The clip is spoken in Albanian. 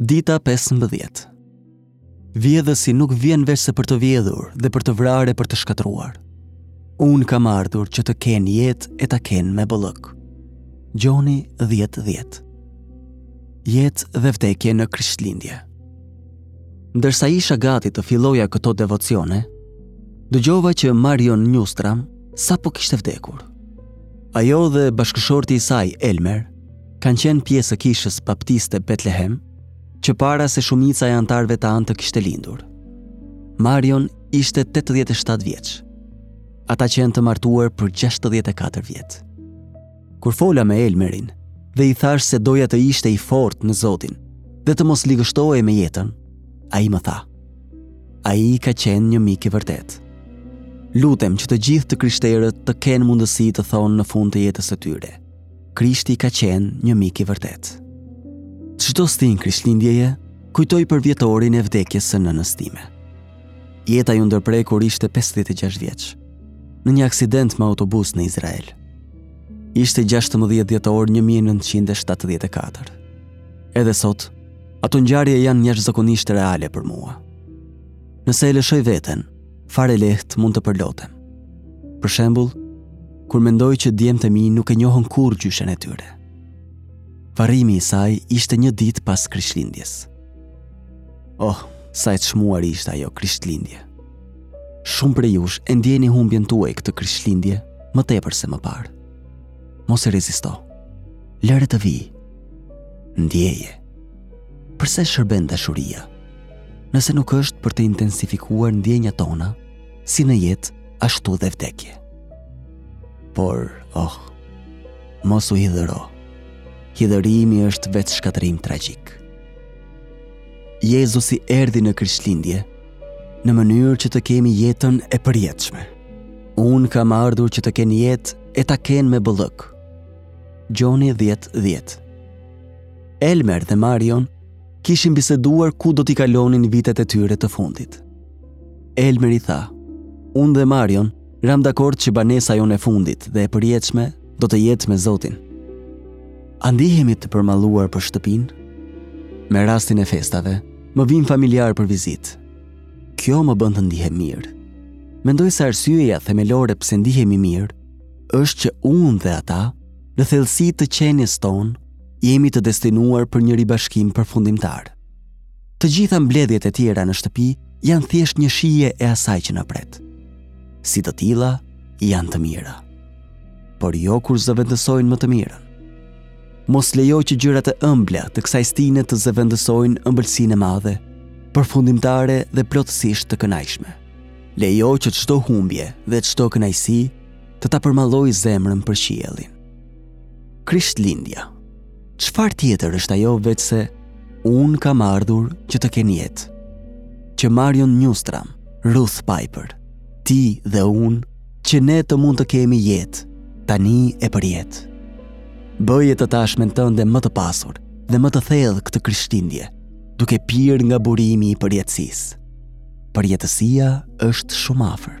Dita 15 Vjedhësi nuk vjen veçse për të vjedhur dhe për të vrarë e për të shkatërruar. Unë kam ardhur që të kenë jetë e ta kenë me bollëk. Gjoni 10-10 Jetë dhe vdekje në Krishtlindje Ndërsa isha gati të filloja këto devocione, dëgjova që Marion Njustram sapo kishte vdekur. Ajo dhe bashkëshorti i saj, Elmer, kanë qenë pjesë e kishës baptiste Betlehem, që para se shumica e anëtarëve tanë të kishte lindur. Marion ishte 87 vjeç. Ata qenë të martuar për 64 vjet. kur fola me Elmerin dhe i thashë se doja të ishte i fortë në Zotin dhe të mos ligështohej me jetën, ai më tha. Ai ka qenë një mik i vërtetë. Lutem që të gjithë të krishterët të kenë mundësi të thonë në fund të jetës së tyre. Krishti ka qenë një mik i vërtetë. Çdo stinë Krishtlindjeje, kujtoj përvjetorin e vdekjes së nënës sime. Jeta iu ndërpre kur ishte 56 vjeç. në një aksident me autobus në Izrael. Ishte 16 dhjetor 1974. Edhe sot, ato ngjarje janë jashtëzakonisht reale për mua. Nëse e lëshoj veten, fare lehtë mund të përlotem. Për shembull, kur mendoj që djemtë e mi nuk e njohën kurrë gjyshen e tyre. Varrimi i saj ishte një ditë pas Krishtlindjes. Oh, sa e çmuar ishte ajo Krishtlindje. Shumë prej jush e ndieni humbjen tuaj këtë Krishtlindje më tepër se më parë. Mos i rezisto. Lëre të vijë. Ndieje. Përse shërben dashuria? Nëse nuk është për të intensifikuar ndjenjat tona, si në jetë, ashtu dhe vdekje. Por, oh, mos u hidhëro. Hidhërimi është vetëshkatërrim tragjik. Jezusi erdi në Krishtlindje, në mënyrë që të kemi jetën e përjetshme. Unë kam ardhur që të kenë jetë e ta kenë me bollëk. Gjoni 10-10 Elmer dhe Marion kishin biseduar ku do t'i kalonin vitet e tyre të fundit. Elmeri tha, unë dhe Marion ramë dakord që banesa jonë e fundit dhe e përjetshme do të jetë me Zotin. A ndihemi të përmalluar për shtëpinë? Me rastin e festave, Më vijnë familjarë për vizitë. Kjo më bën të ndihem mirë. Mendoj se arsyeja themelore pse ndihemi mirë është që unë dhe ata në thellësi të qenies tonë jemi të destinuar për një ribashkim përfundimtar. Të gjitha mbledhjet e tjera në shtëpi janë thjesht një shije e asaj që na pret. Si të tilla janë të mira, por jo kur zëvendësojnë më të mirën. Mos lejo që gjërat e ëmbla të kësaj stine të zëvendësojnë ëmbëlsinë e madhe, përfundimtare dhe plotësisht të kënaqshme. Lejo që çdo humbje dhe çdo kënaqësi të ta përmallojë zemrën për qiellin. Krishtlindja. Çfarë tjetër është ajo veçse unë kam ardhur që të kenë jetë? Që Marion Newstram, Ruth Piper, ti dhe unë që ne të mund të kemi jetë, tani e përjetë. Bëje të tashmen tënde më të pasur dhe më të thellë këtë Krishtlindje, duke pirë nga burimi i përjetësisë. Përjetësia është shumë afër.